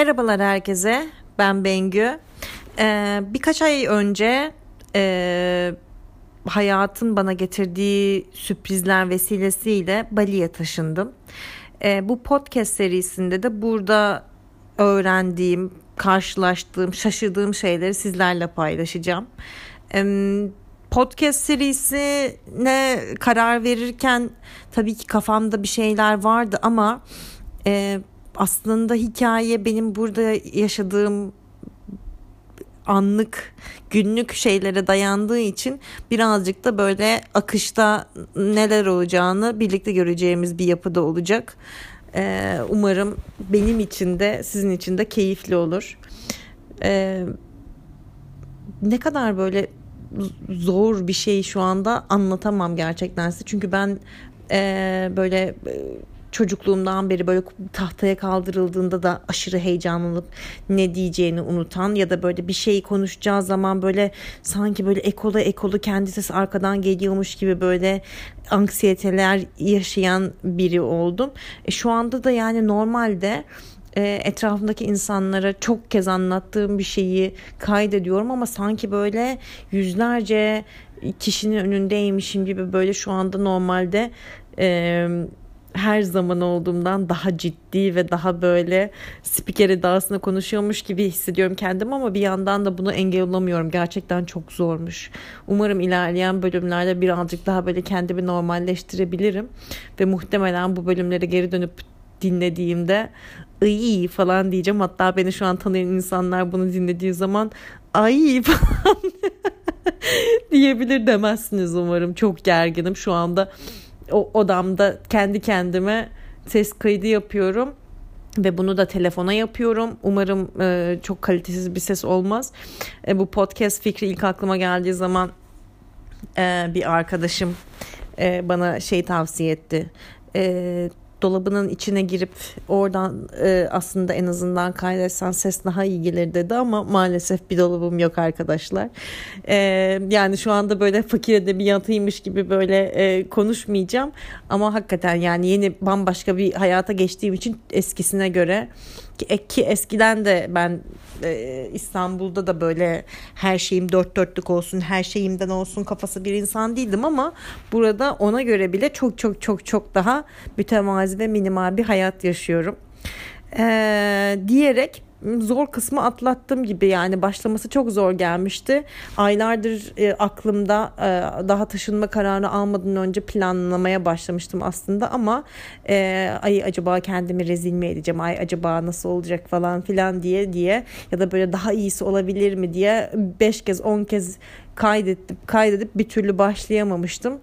Merhabalar herkese. Ben Bengü. Ee, birkaç ay önce e, hayatın bana getirdiği sürprizler vesilesiyle Bali'ye taşındım. E, bu podcast serisinde de burada öğrendiğim, karşılaştığım, şaşırdığım şeyleri sizlerle paylaşacağım. E, podcast serisine karar verirken tabii ki kafamda bir şeyler vardı ama e, aslında hikaye benim burada yaşadığım anlık günlük şeylere dayandığı için birazcık da böyle akışta neler olacağını birlikte göreceğimiz bir yapıda olacak. Ee, umarım benim için de sizin için de keyifli olur. Ee, ne kadar böyle zor bir şey şu anda anlatamam gerçekten size. Çünkü ben e, böyle çocukluğumdan beri böyle tahtaya kaldırıldığında da aşırı heyecanlanıp ne diyeceğini unutan ya da böyle bir şeyi konuşacağı zaman böyle sanki böyle ekolu ekolu kendi sesi arkadan geliyormuş gibi böyle anksiyeteler yaşayan biri oldum. E, şu anda da yani normalde e, etrafımdaki insanlara çok kez anlattığım bir şeyi kaydediyorum ama sanki böyle yüzlerce kişinin önündeymişim gibi böyle şu anda normalde e, her zaman olduğumdan daha ciddi ve daha böyle spiker edasında konuşuyormuş gibi hissediyorum kendim ama bir yandan da bunu engel olamıyorum. Gerçekten çok zormuş. Umarım ilerleyen bölümlerde birazcık daha böyle kendimi normalleştirebilirim ve muhtemelen bu bölümlere geri dönüp dinlediğimde iyi falan diyeceğim. Hatta beni şu an tanıyan insanlar bunu dinlediği zaman ay falan diyebilir demezsiniz umarım. Çok gerginim şu anda o odamda kendi kendime ses kaydı yapıyorum ve bunu da telefona yapıyorum. Umarım e, çok kalitesiz bir ses olmaz. E, bu podcast fikri ilk aklıma geldiği zaman e, bir arkadaşım e, bana şey tavsiye etti. E, dolabının içine girip oradan e, aslında en azından kaydetsen ses daha iyi gelir dedi ama maalesef bir dolabım yok arkadaşlar. E, yani şu anda böyle fakir edebiyatıymış gibi böyle e, konuşmayacağım ama hakikaten yani yeni bambaşka bir hayata geçtiğim için eskisine göre ki, ki eskiden de ben e, İstanbul'da da böyle her şeyim dört dörtlük olsun, her şeyimden olsun kafası bir insan değildim ama burada ona göre bile çok çok çok çok daha mütevazi ve minimal bir hayat yaşıyorum. E, diyerek zor kısmı atlattım gibi yani başlaması çok zor gelmişti. Aylardır e, aklımda e, daha taşınma kararı almadan önce planlamaya başlamıştım aslında ama e, ay acaba kendimi rezil mi edeceğim ay acaba nasıl olacak falan filan diye diye ya da böyle daha iyisi olabilir mi diye 5 kez 10 kez kaydedip kaydedip bir türlü başlayamamıştım.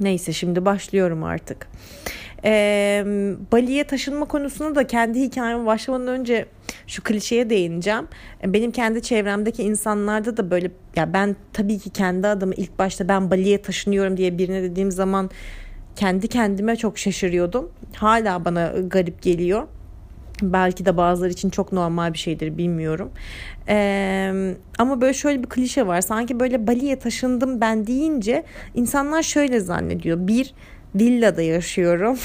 Neyse şimdi başlıyorum artık. E, Bali'ye taşınma konusunda da kendi hikayeme başlamadan önce şu klişeye değineceğim. Benim kendi çevremdeki insanlarda da böyle ya ben tabii ki kendi adımı ilk başta ben Bali'ye taşınıyorum diye birine dediğim zaman kendi kendime çok şaşırıyordum. Hala bana garip geliyor. Belki de bazıları için çok normal bir şeydir bilmiyorum. Ee, ama böyle şöyle bir klişe var. Sanki böyle Bali'ye taşındım ben deyince insanlar şöyle zannediyor. Bir, villada yaşıyorum.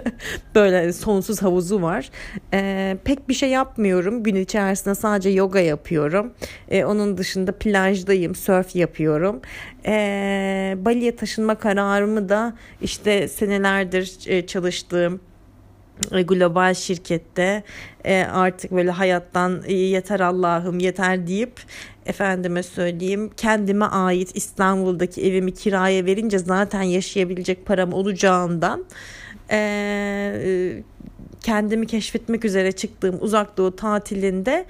Böyle sonsuz havuzu var. Ee, pek bir şey yapmıyorum. Gün içerisinde sadece yoga yapıyorum. Ee, onun dışında plajdayım, surf yapıyorum. Ee, Bali'ye taşınma kararımı da işte senelerdir e, çalıştığım e, global şirkette e, artık böyle hayattan yeter Allah'ım yeter deyip efendime söyleyeyim kendime ait İstanbul'daki evimi kiraya verince zaten yaşayabilecek param olacağından e, kendimi keşfetmek üzere çıktığım uzak doğu tatilinde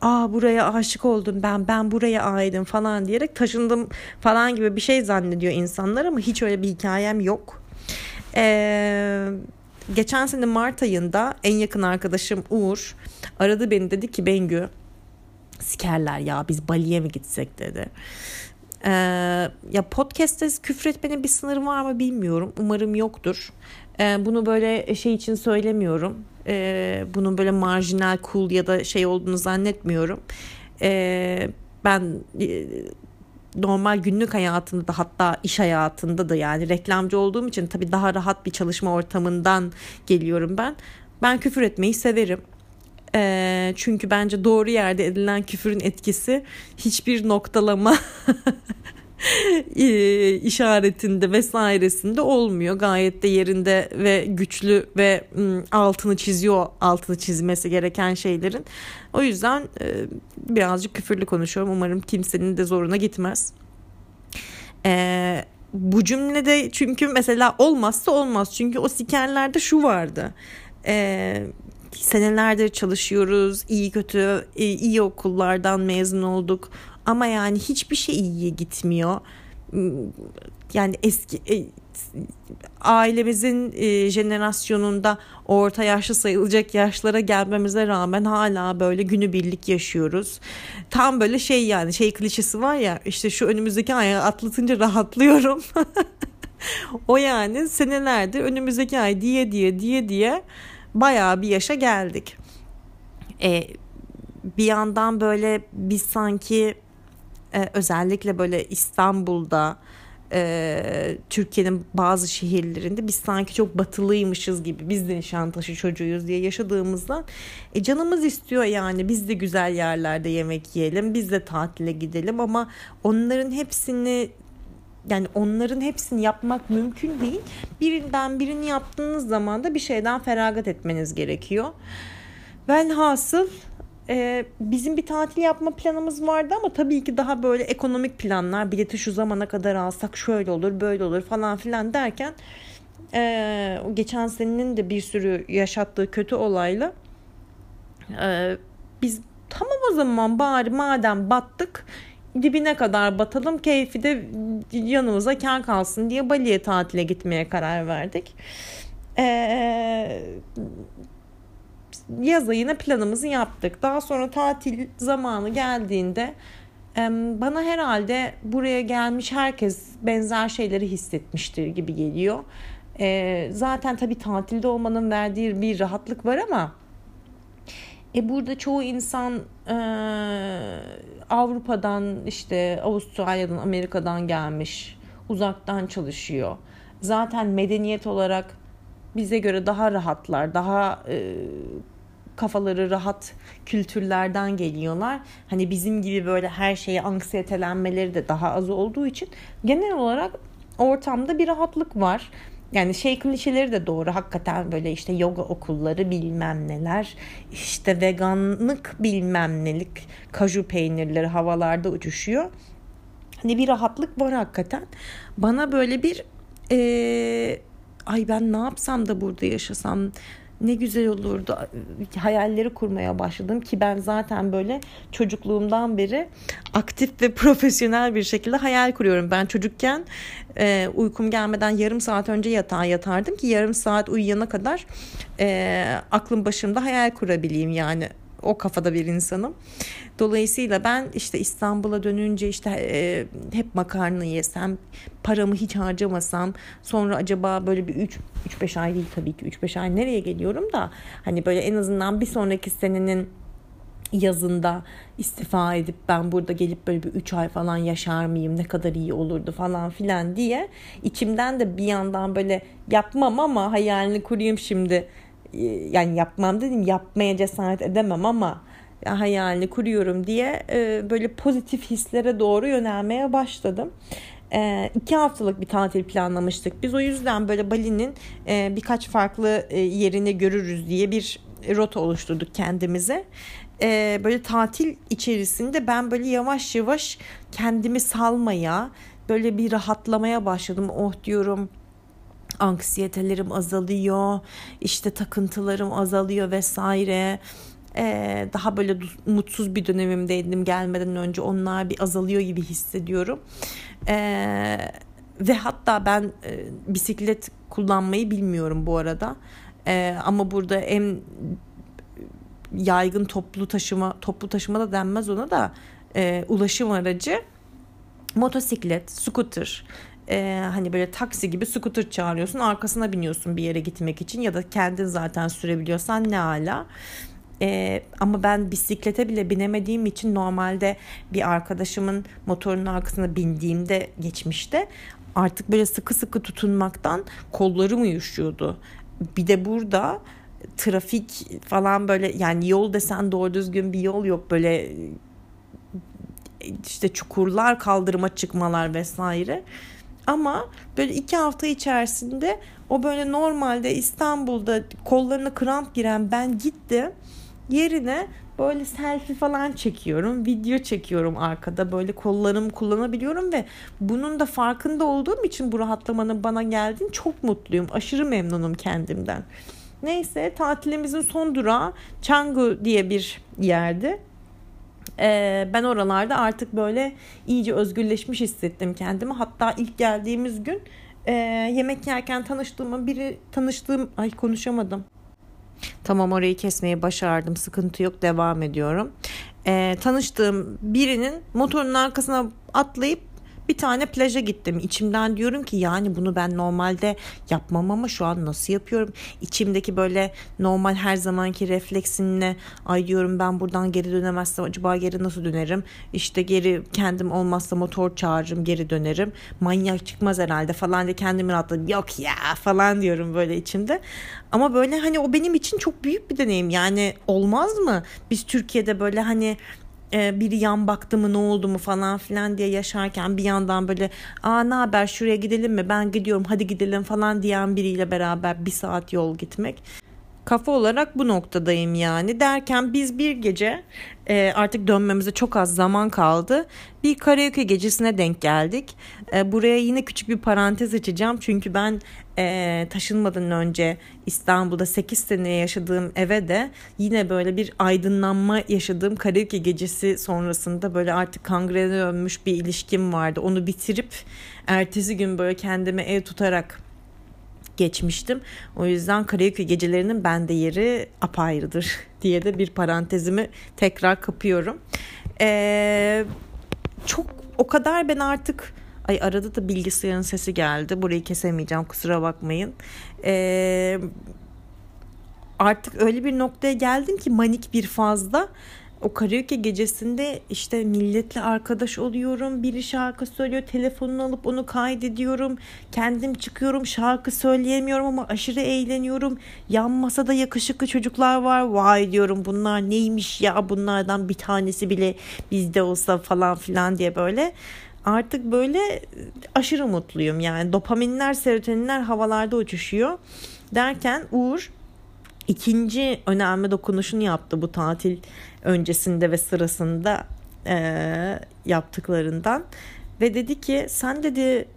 aa buraya aşık oldum ben ben buraya aidim falan diyerek taşındım falan gibi bir şey zannediyor insanlar ama hiç öyle bir hikayem yok. Eee geçen sene Mart ayında en yakın arkadaşım Uğur aradı beni dedi ki Bengü sikerler ya biz Bali'ye mi gitsek dedi. Ee, ya podcast'te küfür etmenin bir sınırı var mı bilmiyorum. Umarım yoktur. Ee, bunu böyle şey için söylemiyorum. Ee, bunun böyle marjinal cool ya da şey olduğunu zannetmiyorum. Ee, ben e, normal günlük hayatında da hatta iş hayatında da yani reklamcı olduğum için tabii daha rahat bir çalışma ortamından geliyorum ben. Ben küfür etmeyi severim. E, çünkü bence doğru yerde edilen küfürün etkisi hiçbir noktalama işaretinde vesairesinde olmuyor. Gayet de yerinde ve güçlü ve altını çiziyor altını çizmesi gereken şeylerin. O yüzden birazcık küfürlü konuşuyorum. Umarım kimsenin de zoruna gitmez. Ee, bu cümlede çünkü mesela olmazsa olmaz. Çünkü o sikerlerde şu vardı. Ee, senelerdir çalışıyoruz. iyi kötü iyi okullardan mezun olduk. Ama yani hiçbir şey iyiye gitmiyor. Yani eski e, ailemizin e, jenerasyonunda orta yaşlı sayılacak yaşlara gelmemize rağmen hala böyle günübirlik yaşıyoruz. Tam böyle şey yani şey klişesi var ya işte şu önümüzdeki aya atlatınca rahatlıyorum. o yani senelerdir önümüzdeki ay diye diye diye diye bayağı bir yaşa geldik. E, bir yandan böyle biz sanki e, özellikle böyle İstanbul'da e, Türkiye'nin bazı şehirlerinde biz sanki çok batılıymışız gibi biz de Nişantaşı çocuğuyuz diye yaşadığımızdan e, canımız istiyor yani biz de güzel yerlerde yemek yiyelim biz de tatile gidelim ama onların hepsini yani onların hepsini yapmak mümkün değil. Birinden birini yaptığınız zaman da bir şeyden feragat etmeniz gerekiyor. Ben hasıl e, bizim bir tatil yapma planımız vardı ama tabii ki daha böyle ekonomik planlar bileti şu zamana kadar alsak şöyle olur böyle olur falan filan derken e, geçen senenin de bir sürü yaşattığı kötü olayla e, biz tamam o zaman bari madem battık dibine kadar batalım keyfi de yanımıza kar kalsın diye Bali'ye tatile gitmeye karar verdik. Ee, yaz ayına planımızı yaptık. Daha sonra tatil zamanı geldiğinde bana herhalde buraya gelmiş herkes benzer şeyleri hissetmiştir gibi geliyor. Zaten tabii tatilde olmanın verdiği bir rahatlık var ama e burada çoğu insan e, Avrupa'dan işte Avustralya'dan Amerika'dan gelmiş uzaktan çalışıyor. Zaten medeniyet olarak bize göre daha rahatlar, daha e, kafaları rahat kültürlerden geliyorlar. Hani bizim gibi böyle her şeye anksiyetelenmeleri de daha az olduğu için genel olarak ortamda bir rahatlık var. Yani şey klişeleri de doğru hakikaten böyle işte yoga okulları bilmem neler işte veganlık bilmem nelik kaju peynirleri havalarda uçuşuyor. Hani bir rahatlık var hakikaten. Bana böyle bir ee, ay ben ne yapsam da burada yaşasam ne güzel olurdu hayalleri kurmaya başladım ki ben zaten böyle çocukluğumdan beri aktif ve profesyonel bir şekilde hayal kuruyorum. Ben çocukken e, uykum gelmeden yarım saat önce yatağa yatardım ki yarım saat uyuyana kadar e, aklım başımda hayal kurabileyim yani o kafada bir insanım. Dolayısıyla ben işte İstanbul'a dönünce işte e, hep makarna yesem, paramı hiç harcamasam, sonra acaba böyle bir 3 3-5 ay değil tabii ki 3-5 ay nereye geliyorum da hani böyle en azından bir sonraki senenin yazında istifa edip ben burada gelip böyle bir 3 ay falan yaşar mıyım ne kadar iyi olurdu falan filan diye içimden de bir yandan böyle yapmam ama hayalini kurayım şimdi yani yapmam dedim yapmaya cesaret edemem ama hayalini kuruyorum diye e, böyle pozitif hislere doğru yönelmeye başladım. E, iki haftalık bir tatil planlamıştık. Biz o yüzden böyle Bali'nin e, birkaç farklı e, yerini görürüz diye bir rota oluşturduk kendimize. E, böyle tatil içerisinde ben böyle yavaş yavaş kendimi salmaya, böyle bir rahatlamaya başladım. Oh diyorum anksiyetelerim azalıyor, işte takıntılarım azalıyor vesaire. Ee, daha böyle mutsuz bir dönemimdeydim gelmeden önce onlar bir azalıyor gibi hissediyorum. Ee, ve hatta ben e, bisiklet kullanmayı bilmiyorum bu arada. Ee, ama burada en yaygın toplu taşıma toplu taşıma da denmez ona da e, ulaşım aracı motosiklet, scooter e, hani böyle taksi gibi scooter çağırıyorsun arkasına biniyorsun bir yere gitmek için ya da kendin zaten sürebiliyorsan ne ala. Ee, ama ben bisiklete bile binemediğim için normalde bir arkadaşımın motorunun arkasına bindiğimde geçmişte artık böyle sıkı sıkı tutunmaktan kollarım uyuşuyordu. Bir de burada trafik falan böyle yani yol desen doğru düzgün bir yol yok böyle işte çukurlar kaldırıma çıkmalar vesaire ama böyle iki hafta içerisinde o böyle normalde İstanbul'da kollarına kramp giren ben gitti yerine böyle selfie falan çekiyorum video çekiyorum arkada böyle kollarımı kullanabiliyorum ve bunun da farkında olduğum için bu rahatlamanın bana geldiğini çok mutluyum aşırı memnunum kendimden. Neyse tatilimizin son durağı Canggu diye bir yerdi. Ee, ben oralarda artık böyle iyice özgürleşmiş hissettim kendimi. Hatta ilk geldiğimiz gün e, yemek yerken tanıştığım biri tanıştığım ay konuşamadım. Tamam orayı kesmeyi başardım. Sıkıntı yok. Devam ediyorum. Ee, tanıştığım birinin motorun arkasına atlayıp bir tane plaja gittim. İçimden diyorum ki yani bunu ben normalde yapmam ama şu an nasıl yapıyorum? İçimdeki böyle normal her zamanki refleksinle ay diyorum ben buradan geri dönemezsem acaba geri nasıl dönerim? İşte geri kendim olmazsa motor çağırırım geri dönerim. Manyak çıkmaz herhalde falan diye kendimi rahatladım. Yok ya falan diyorum böyle içimde. Ama böyle hani o benim için çok büyük bir deneyim. Yani olmaz mı? Biz Türkiye'de böyle hani e, biri yan baktı mı ne oldu mu falan filan diye yaşarken bir yandan böyle aa ne haber şuraya gidelim mi? Ben gidiyorum hadi gidelim falan diyen biriyle beraber bir saat yol gitmek kafa olarak bu noktadayım yani. Derken biz bir gece e, artık dönmemize çok az zaman kaldı. Bir karaoke gecesine denk geldik. E, buraya yine küçük bir parantez açacağım. Çünkü ben e, taşınmadan önce İstanbul'da 8 sene yaşadığım eve de yine böyle bir aydınlanma yaşadığım karaoke gecesi sonrasında böyle artık kangrene dönmüş bir ilişkim vardı. Onu bitirip ertesi gün böyle kendime ev tutarak geçmiştim. O yüzden karaoke gecelerinin bende yeri apayrıdır diye de bir parantezimi tekrar kapıyorum. Ee, çok o kadar ben artık ay arada da bilgisayarın sesi geldi. Burayı kesemeyeceğim kusura bakmayın. Ee, artık öyle bir noktaya geldim ki manik bir fazla o karaoke gecesinde işte milletle arkadaş oluyorum. Biri şarkı söylüyor. Telefonunu alıp onu kaydediyorum. Kendim çıkıyorum. Şarkı söyleyemiyorum ama aşırı eğleniyorum. Yan masada yakışıklı çocuklar var. Vay diyorum bunlar neymiş ya bunlardan bir tanesi bile bizde olsa falan filan diye böyle artık böyle aşırı mutluyum. Yani dopaminler, serotoninler havalarda uçuşuyor. Derken Uğur ikinci önemli dokunuşunu yaptı bu tatil öncesinde ve sırasında e, yaptıklarından ve dedi ki sen dedi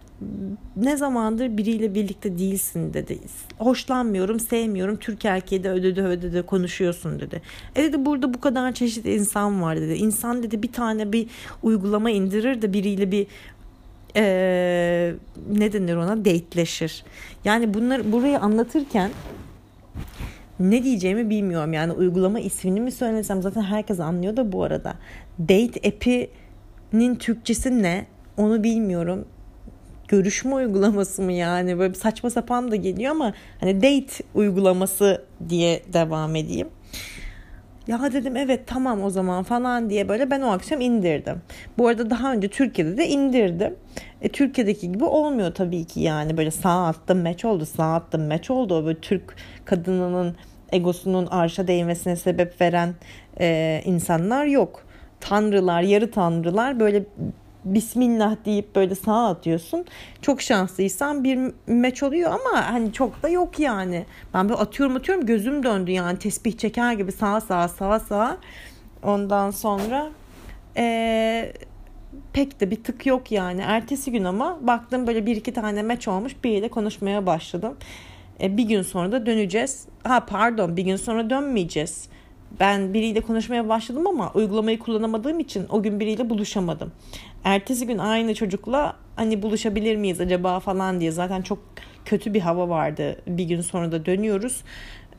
ne zamandır biriyle birlikte değilsin dedi. Hoşlanmıyorum, sevmiyorum. Türk erkeği de ödedi ödedi konuşuyorsun dedi. E dedi burada bu kadar çeşit insan var dedi. İnsan dedi bir tane bir uygulama indirir de biriyle bir ee, ne denir ona dateleşir. Yani bunları burayı anlatırken ne diyeceğimi bilmiyorum. Yani uygulama ismini mi söylesem zaten herkes anlıyor da bu arada. Date app'inin Türkçesi ne? Onu bilmiyorum. Görüşme uygulaması mı yani? Böyle saçma sapan da geliyor ama hani date uygulaması diye devam edeyim. Ya dedim evet tamam o zaman falan diye böyle ben o akşam indirdim. Bu arada daha önce Türkiye'de de indirdim. E, Türkiye'deki gibi olmuyor tabii ki yani böyle sağ attım meç oldu sağ attım meç oldu. O böyle Türk kadınının egosunun arşa değmesine sebep veren e, insanlar yok. Tanrılar, yarı tanrılar böyle Bismillah deyip böyle sağa atıyorsun. Çok şanslıysan bir meç oluyor ama hani çok da yok yani. Ben böyle atıyorum atıyorum gözüm döndü yani tesbih çeker gibi sağa sağa sağa sağa. Ondan sonra ee, pek de bir tık yok yani. Ertesi gün ama baktım böyle bir iki tane meç olmuş biriyle konuşmaya başladım. E, bir gün sonra da döneceğiz. Ha pardon bir gün sonra dönmeyeceğiz. Ben biriyle konuşmaya başladım ama uygulamayı kullanamadığım için o gün biriyle buluşamadım. Ertesi gün aynı çocukla hani buluşabilir miyiz acaba falan diye zaten çok kötü bir hava vardı. Bir gün sonra da dönüyoruz.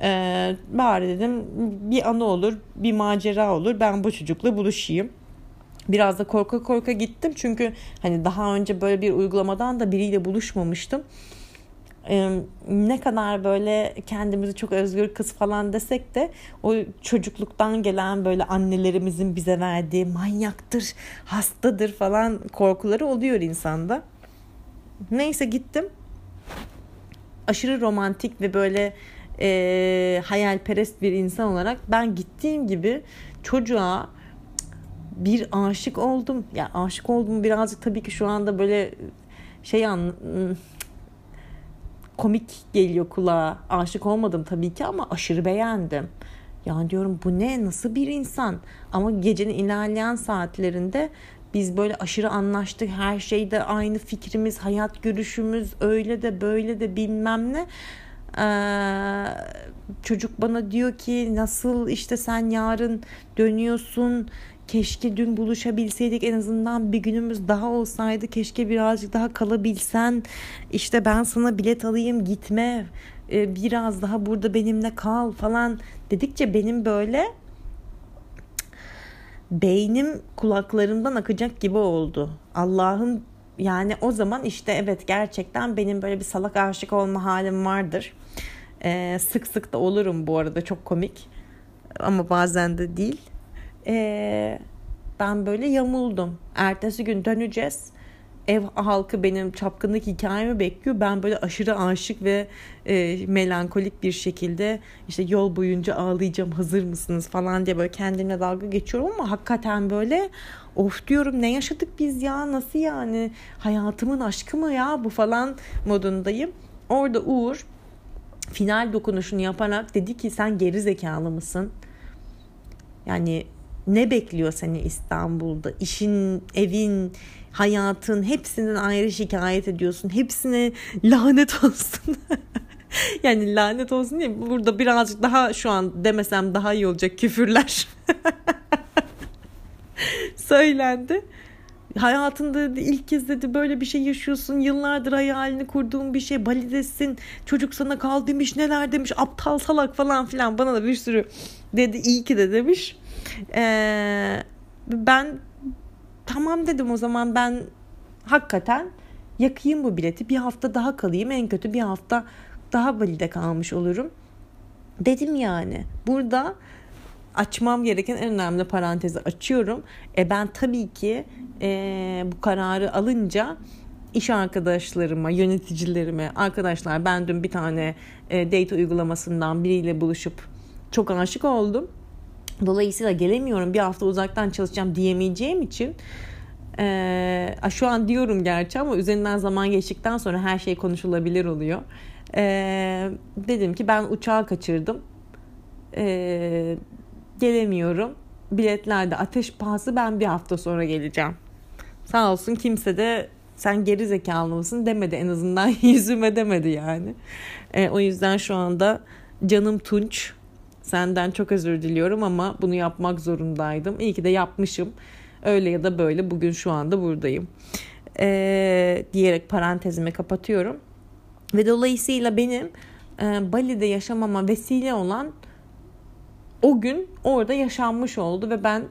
Ee, bari dedim bir anı olur, bir macera olur. Ben bu çocukla buluşayım. Biraz da korka korka gittim çünkü hani daha önce böyle bir uygulamadan da biriyle buluşmamıştım ne kadar böyle kendimizi çok özgür kız falan desek de o çocukluktan gelen böyle annelerimizin bize verdiği manyaktır, hastadır falan korkuları oluyor insanda. Neyse gittim. Aşırı romantik ve böyle e, hayalperest bir insan olarak ben gittiğim gibi çocuğa bir aşık oldum. Ya yani aşık oldum birazcık tabii ki şu anda böyle şey an komik geliyor kulağa. Aşık olmadım tabii ki ama aşırı beğendim. Yani diyorum bu ne? Nasıl bir insan? Ama gecenin ilerleyen saatlerinde biz böyle aşırı anlaştık. Her şeyde aynı fikrimiz hayat görüşümüz öyle de böyle de bilmem ne. Ee, çocuk bana diyor ki nasıl işte sen yarın dönüyorsun keşke dün buluşabilseydik en azından bir günümüz daha olsaydı keşke birazcık daha kalabilsen işte ben sana bilet alayım gitme e, biraz daha burada benimle kal falan dedikçe benim böyle beynim kulaklarımdan akacak gibi oldu. Allah'ın yani o zaman işte evet gerçekten benim böyle bir salak aşık olma halim vardır. Ee, sık sık da olurum bu arada çok komik ama bazen de değil. Ee, ben böyle yamuldum. Ertesi gün döneceğiz ev halkı benim çapkınlık hikayemi bekliyor. Ben böyle aşırı aşık ve e, melankolik bir şekilde işte yol boyunca ağlayacağım hazır mısınız falan diye böyle kendimle dalga geçiyorum ama hakikaten böyle of diyorum ne yaşadık biz ya nasıl yani hayatımın aşkı mı ya bu falan modundayım. Orada Uğur final dokunuşunu yaparak dedi ki sen geri zekalı mısın? Yani ne bekliyor seni İstanbul'da? İşin, evin, hayatın hepsinden ayrı şikayet ediyorsun. Hepsine lanet olsun. yani lanet olsun diye burada birazcık daha şu an demesem daha iyi olacak küfürler. Söylendi. Hayatında ilk kez dedi böyle bir şey yaşıyorsun. Yıllardır hayalini kurduğun bir şey. Balidesin. Çocuk sana kal demiş. Neler demiş. Aptal salak falan filan. Bana da bir sürü dedi. iyi ki de demiş. Ee, ben tamam dedim o zaman ben hakikaten yakayım bu bileti. Bir hafta daha kalayım. En kötü bir hafta daha Bali'de kalmış olurum. Dedim yani burada açmam gereken en önemli parantezi açıyorum. E ben tabii ki e, bu kararı alınca iş arkadaşlarıma, yöneticilerime, arkadaşlar ben dün bir tane e, date uygulamasından biriyle buluşup çok aşık oldum. Dolayısıyla gelemiyorum bir hafta uzaktan çalışacağım diyemeyeceğim için ee, şu an diyorum gerçi ama üzerinden zaman geçtikten sonra her şey konuşulabilir oluyor. Ee, dedim ki ben uçağı kaçırdım. Ee, gelemiyorum. Biletlerde ateş pahası ben bir hafta sonra geleceğim. Sağ olsun kimse de sen geri zekalı mısın demedi en azından yüzüme demedi yani. Ee, o yüzden şu anda canım Tunç Senden çok özür diliyorum ama bunu yapmak zorundaydım. İyi ki de yapmışım. Öyle ya da böyle bugün şu anda buradayım. Ee, diyerek parantezimi kapatıyorum. Ve dolayısıyla benim e, Bali'de yaşamama vesile olan o gün orada yaşanmış oldu ve ben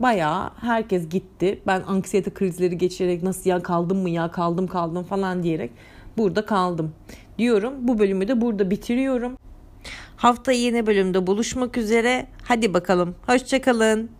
bayağı herkes gitti. Ben anksiyete krizleri geçirerek nasıl ya kaldım mı ya kaldım kaldım falan diyerek burada kaldım diyorum. Bu bölümü de burada bitiriyorum. Hafta yeni bölümde buluşmak üzere. Hadi bakalım. Hoşçakalın.